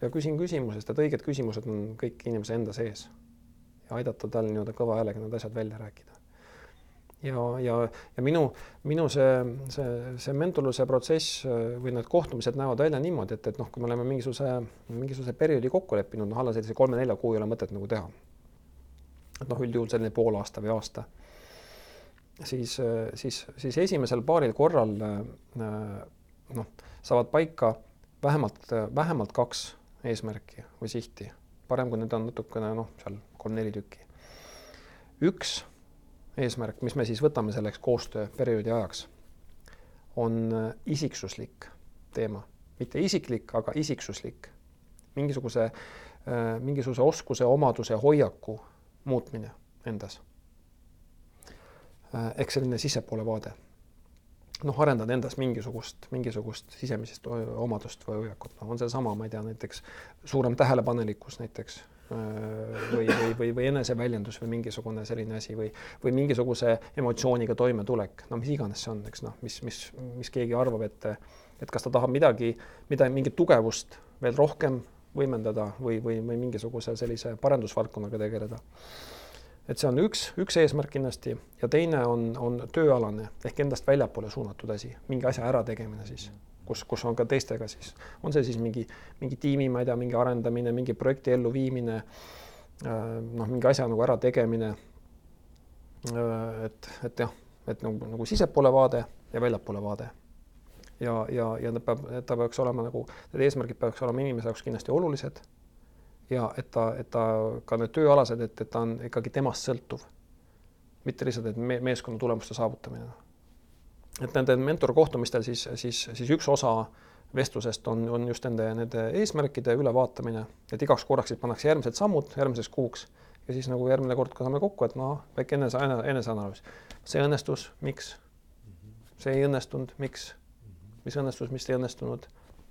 S2: ja küsin küsimuse, sest et õiged küsimused on kõik inimese enda sees. ja aidata tal nii-öelda kõva häälega need asjad välja rääkida ja, ja, ja minu, minu see, see, see mentorluse protsess või need kohtumised näevad välja niimoodi, et, et noh, kui me oleme mingisuguse, mingisuguse perioodi kokku leppinud, noh, alla sellise kolme-nelja kuu ei ole mõtet nagu teha et noh, üldjuhul selline pool aasta või aasta. siis, siis, siis esimesel paaril korral noh, saavad paika vähemalt, vähemalt kaks eesmärki või sihti. parem, kui need on natukene noh, seal kolm-neli tükki. üks eesmärk, mis me siis võtame selleks koostööperioodi ajaks, on isiksuslik teema, mitte isiklik, aga isiksuslik. mingisuguse, mingisuguse oskuse, omaduse, hoiaku muutmine endas. ehk selline sissepoole vaade noh, arendada endas mingisugust, mingisugust sisemist omadust või hoiakut, noh, on seesama, ma ei tea, näiteks suurem tähelepanelikkus näiteks või, või, või, või eneseväljendus või mingisugune selline asi või, või mingisuguse emotsiooniga toimetulek, no mis iganes see on, eks noh, mis, mis, mis keegi arvab, et, et kas ta tahab midagi, mida, mingit tugevust veel rohkem võimendada või, või, või mingisuguse sellise parendusvaldkonnaga tegeleda et see on üks, üks eesmärk kindlasti ja teine on, on tööalane ehk endast väljapoole suunatud asi, mingi asja ärategemine siis, kus, kus on ka teistega siis, on see siis mingi, mingi tiimi, ma ei tea, mingi arendamine, mingi projekti elluviimine, äh, noh, mingi asja nagu ärategemine. Äh, et, et jah, et nagu, nagu sissepoole vaade ja väljapoole vaade. ja, ja, ja ta peab, ta peaks olema nagu, need eesmärgid peaks olema inimese jaoks kindlasti olulised ja et ta, et ta ka need tööalased, et, et ta on ikkagi temast sõltuv. mitte lihtsalt, et me, meeskonna tulemuste saavutamine. et nende mentorkohtumistel siis, siis, siis üks osa vestlusest on, on just nende, nende eesmärkide ülevaatamine, et igaks korraks siis pannakse järgmised sammud järgmiseks kuuks ja siis nagu järgmine kord saame kokku, et noh, väike enese, eneseanalüüs. see õnnestus, miks? see ei õnnestunud, miks? mis õnnestus, mis ei õnnestunud?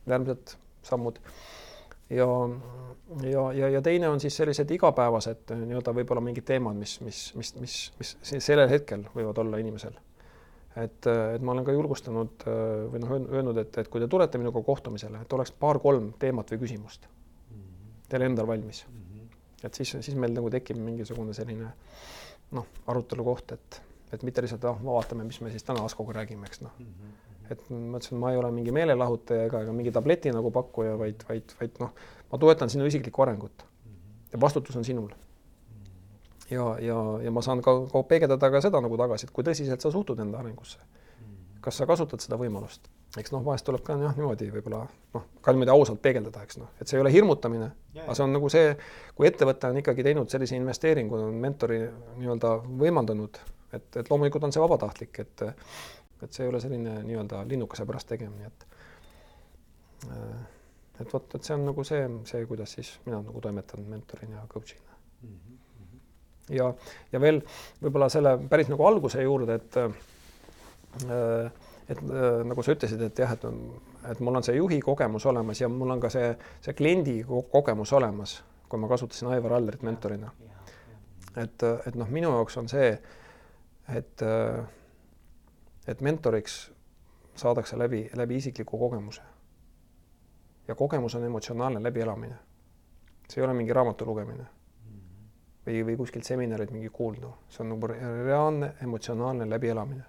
S2: järgmised sammud ja, ja, ja, ja teine on siis sellised igapäevased nii-öelda võib-olla mingid teemad, mis, mis, mis, mis, mis sellel hetkel võivad olla inimesel. et, et ma olen ka julgustanud või noh, öelnud, et, et kui te tulete minuga kohtumisele, et oleks paar-kolm teemat või küsimust teil endal valmis. et siis, siis meil nagu tekib mingisugune selline noh, arutelu koht, et, et mitte lihtsalt, ah, vaatame, mis me siis täna Askoga räägime, eks noh mm -hmm et ma ütlesin, ma ei ole mingi meelelahutaja ega, ega mingi tableti nagu pakkuja, vaid, vaid, vaid noh, ma toetan sinu isiklikku arengut. ja vastutus on sinul. ja, ja, ja ma saan ka, ka peegeldada ka seda nagu tagasi, et kui tõsiselt sa suhtud enda arengusse. kas sa kasutad seda võimalust? eks noh, vahest tuleb ka jah, niimoodi võib-olla noh, ka niimoodi ausalt peegeldada, eks noh, et see ei ole hirmutamine, aga see on nagu see, kui ettevõte on ikkagi teinud sellise investeeringu, on mentori nii-öelda võimaldanud, et, et loomulikult on see vabatahtlik, et et see ei ole selline nii-öelda linnukese pärast tegemine, et äh, et vot, et see on nagu see, see, kuidas siis mina nagu toimetan mentorina ja coach'ina mm. -hmm. ja, ja veel võib-olla selle päris nagu alguse juurde, et äh, et äh, nagu sa ütlesid, et jah, et, et mul on see juhi kogemus olemas ja mul on ka see, see kliendi kogemus olemas, kui ma kasutasin Aivar Allerit mentorina. et, et noh, minu jaoks on see, et äh, et mentoriks saadakse läbi, läbi isikliku kogemuse. ja kogemus on emotsionaalne läbielamine. see ei ole mingi raamatu lugemine või, või kuskilt seminarilt mingi kuuldu, see on nagu reaalne emotsionaalne läbielamine.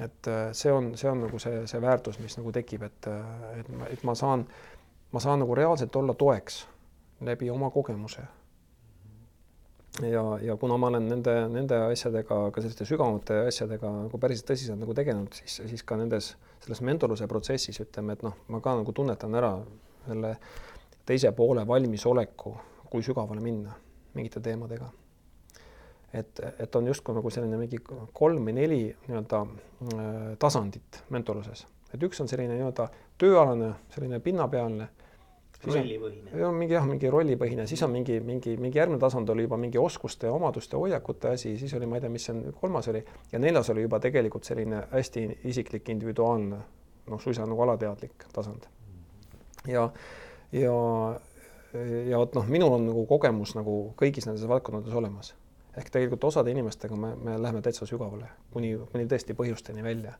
S2: et äh, see on, see on nagu see, see väärtus, mis nagu tekib, et, äh, et ma, et ma saan, ma saan nagu reaalselt olla toeks läbi oma kogemuse ja, ja kuna ma olen nende, nende asjadega, ka selliste sügavamate asjadega nagu päris tõsiselt nagu tegelenud, siis, siis ka nendes, selles mentorluse protsessis ütleme, et noh, ma ka nagu tunnetan ära selle teise poole valmisoleku, kui sügavale minna mingite teemadega. et, et on justkui nagu selline mingi kolm või neli nii-öelda äh, tasandit mentorluses, et üks on selline nii-öelda tööalane, selline pinnapealne
S1: rollipõhine.
S2: mingi jah, mingi rollipõhine, siis on mingi, mingi, mingi järgmine tasand oli juba mingi oskuste, omaduste, hoiakute asi, siis oli, ma ei tea, mis see kolmas oli ja neljas oli juba tegelikult selline hästi isiklik, individuaalne, noh, suisa nagu alateadlik tasand. ja, ja, ja vot noh, minul on nagu kogemus nagu kõigis nendes valdkondades olemas ehk tegelikult osade inimestega me, me läheme täitsa sügavale, kuni, kuni tõesti põhjusteni välja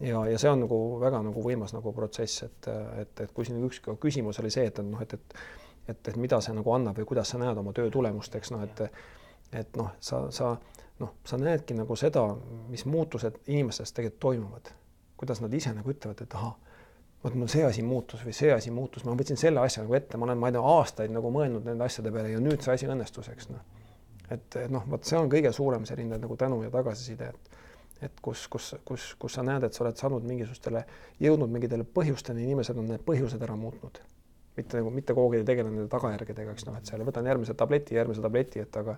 S2: ja, ja see on nagu väga nagu võimas nagu protsess, et, et, et kui siin üks küsimus oli see, et noh, et, et et, et mida see nagu annab või kuidas sa näed oma töö tulemust, eks noh, et et noh, sa, sa noh, sa näedki nagu seda, mis muutused inimestes tegelikult toimuvad, kuidas nad ise nagu ütlevad, et ahah, vot mul see asi muutus või see asi muutus, ma võtsin selle asja nagu ette, ma olen, ma ei tea, aastaid nagu mõelnud nende asjade peale ja nüüd see asi õnnestus, eks noh. et, et noh, vot see on kõige suurem selline nagu tänu ja tagasiside, et et kus, kus, kus, kus sa näed, et sa oled saanud mingisugustele, jõudnud mingitele põhjusteni, inimesed on need põhjused ära muutnud. mitte nagu, mitte kogu aeg ei tegele nende tagajärgedega, eks noh, et seal võtan järgmise tableti, järgmise tableti, et aga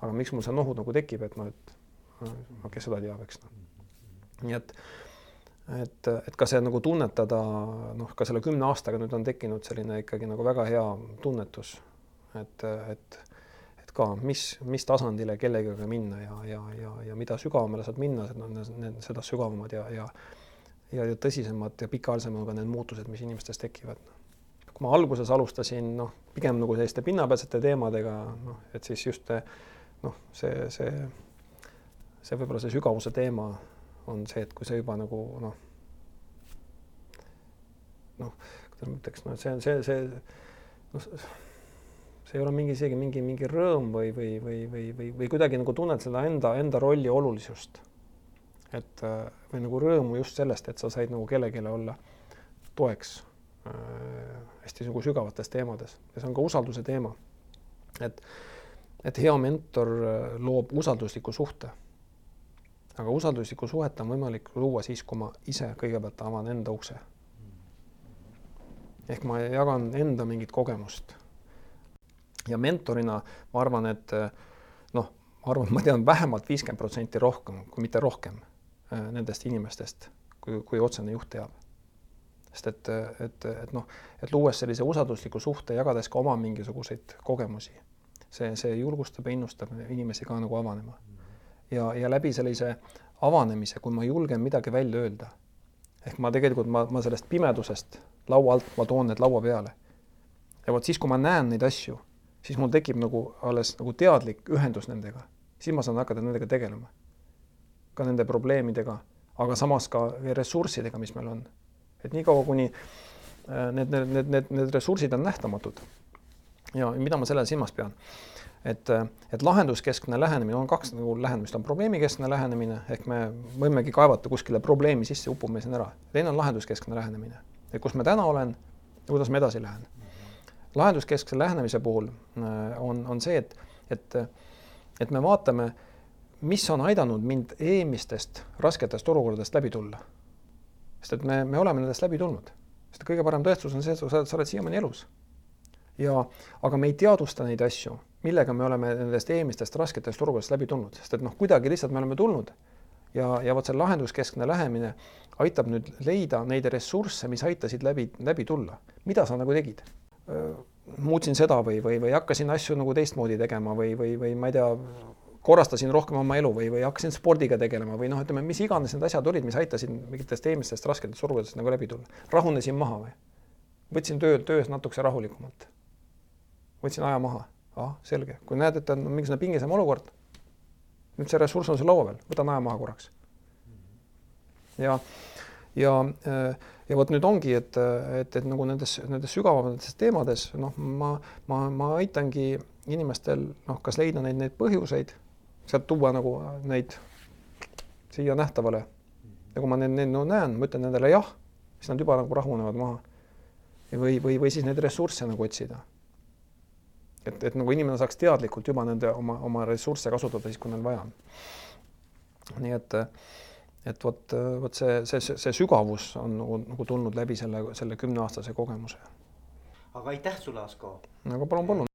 S2: aga miks mul see nohu nagu tekib, et noh, et kes seda teab, eks noh. nii et et, et ka see nagu tunnetada, noh, ka selle kümne aastaga nüüd on tekkinud selline ikkagi nagu väga hea tunnetus, et, et et ka, mis, mis tasandile kellegagi minna ja, ja, ja, ja mida sügavamale saad minna, seda sügavamad ja, ja ja, ja tõsisemad ja pikaajalisemad ka need muutused, mis inimestes tekivad. kui ma alguses alustasin, noh, pigem nagu selliste pinnapealsete teemadega, noh, et siis just noh, see, see, see võib-olla see sügavuse teema on see, et kui see juba nagu noh, noh, kuidas ma ütleks, noh, see on see, see noh, see ei ole mingi isegi mingi, mingi rõõm või, või, või, või, või, või kuidagi nagu tunned seda enda, enda rolli olulisust. et või nagu rõõmu just sellest, et sa said nagu kellelegi olla toeks äh, hästi nagu sügavates teemades ja see on ka usalduse teema. et, et hea mentor loob usaldusliku suhte aga usalduslikku suhet on võimalik luua siis, kui ma ise kõigepealt avan enda ukse. ehk ma jagan enda mingit kogemust. Ja mentorina ma arvan, et noh, ma arvan, ma tean vähemalt viiskümmend protsenti rohkem, kui mitte rohkem äh, nendest inimestest, kui, kui otsene juht teab. sest et, et, et noh, et luues sellise usaldusliku suhte, jagades ka oma mingisuguseid kogemusi, see, see julgustab ja innustab inimesi ka nagu avanema ja, ja läbi sellise avanemise, kui ma julgen midagi välja öelda, ehk ma tegelikult, ma, ma sellest pimedusest laua alt, ma toon need laua peale. ja vot siis, kui ma näen neid asju, siis mul tekib nagu alles nagu teadlik ühendus nendega, siis ma saan hakata nendega tegelema. ka nende probleemidega, aga samas ka ressurssidega, mis meil on. et niikaua, kuni need, need, need, need, need ressursid on nähtamatud ja mida ma selle silmas pean et, et lahenduskeskne lähenemine on kaks nagu lähenemist, on probleemikeskne lähenemine ehk me võimegi kaevata kuskile probleemi sisse, upume sinna ära. teine on lahenduskeskne lähenemine, et kus ma täna olen kuidas ma edasi lähen. Lahenduskeskse lähenemise puhul äh, on, on see, et, et, et me vaatame, mis on aidanud mind eelmistest rasketest olukordadest läbi tulla. sest et me, me oleme nendest läbi tulnud, sest kõige parem tõestus on see, et sa oled, sa oled siiamaani elus. ja, aga me ei teadvusta neid asju millega me oleme nendest eelmistest rasketest olukordadest läbi tulnud, sest et noh, kuidagi lihtsalt me oleme tulnud ja, ja vot see lahenduskeskne lähemine aitab nüüd leida neid ressursse, mis aitasid läbi, läbi tulla. mida sa nagu tegid? Muutsin seda või, või, või hakkasin asju nagu teistmoodi tegema või, või, või ma ei tea, korrastasin rohkem oma elu või, või hakkasin spordiga tegelema või noh, ütleme, mis iganes need asjad olid, mis aitasid mingitest eelmistest rasketest olukordadest nagu läbi tulla. rahunesin maha või? võtsin töö, töös natukese rahulikumalt. võtsin aja maha ah, selge, kui näed, et on mingisugune pingesem olukord, nüüd see ressurss on sul laua peal, võta nae maha korraks. ja, ja, ja vot nüüd ongi, et, et, et nagu nendes, nendes sügavamates teemades, noh, ma, ma, ma aitangi inimestel noh, kas leida neid, neid põhjuseid, sealt tuua nagu neid siia nähtavale. ja kui ma neid, neid no, näen, ma ütlen nendele jah, siis nad juba nagu rahunevad maha. või, või, või siis neid ressursse nagu otsida et, et nagu inimene saaks teadlikult juba nende oma, oma ressursse kasutada siis, kui neil vaja on. nii et, et vot, vot see, see, see sügavus on nagu, nagu tulnud läbi selle, selle kümneaastase kogemuse.
S1: aga aitäh sulle, Asko.
S2: aga palun, palun.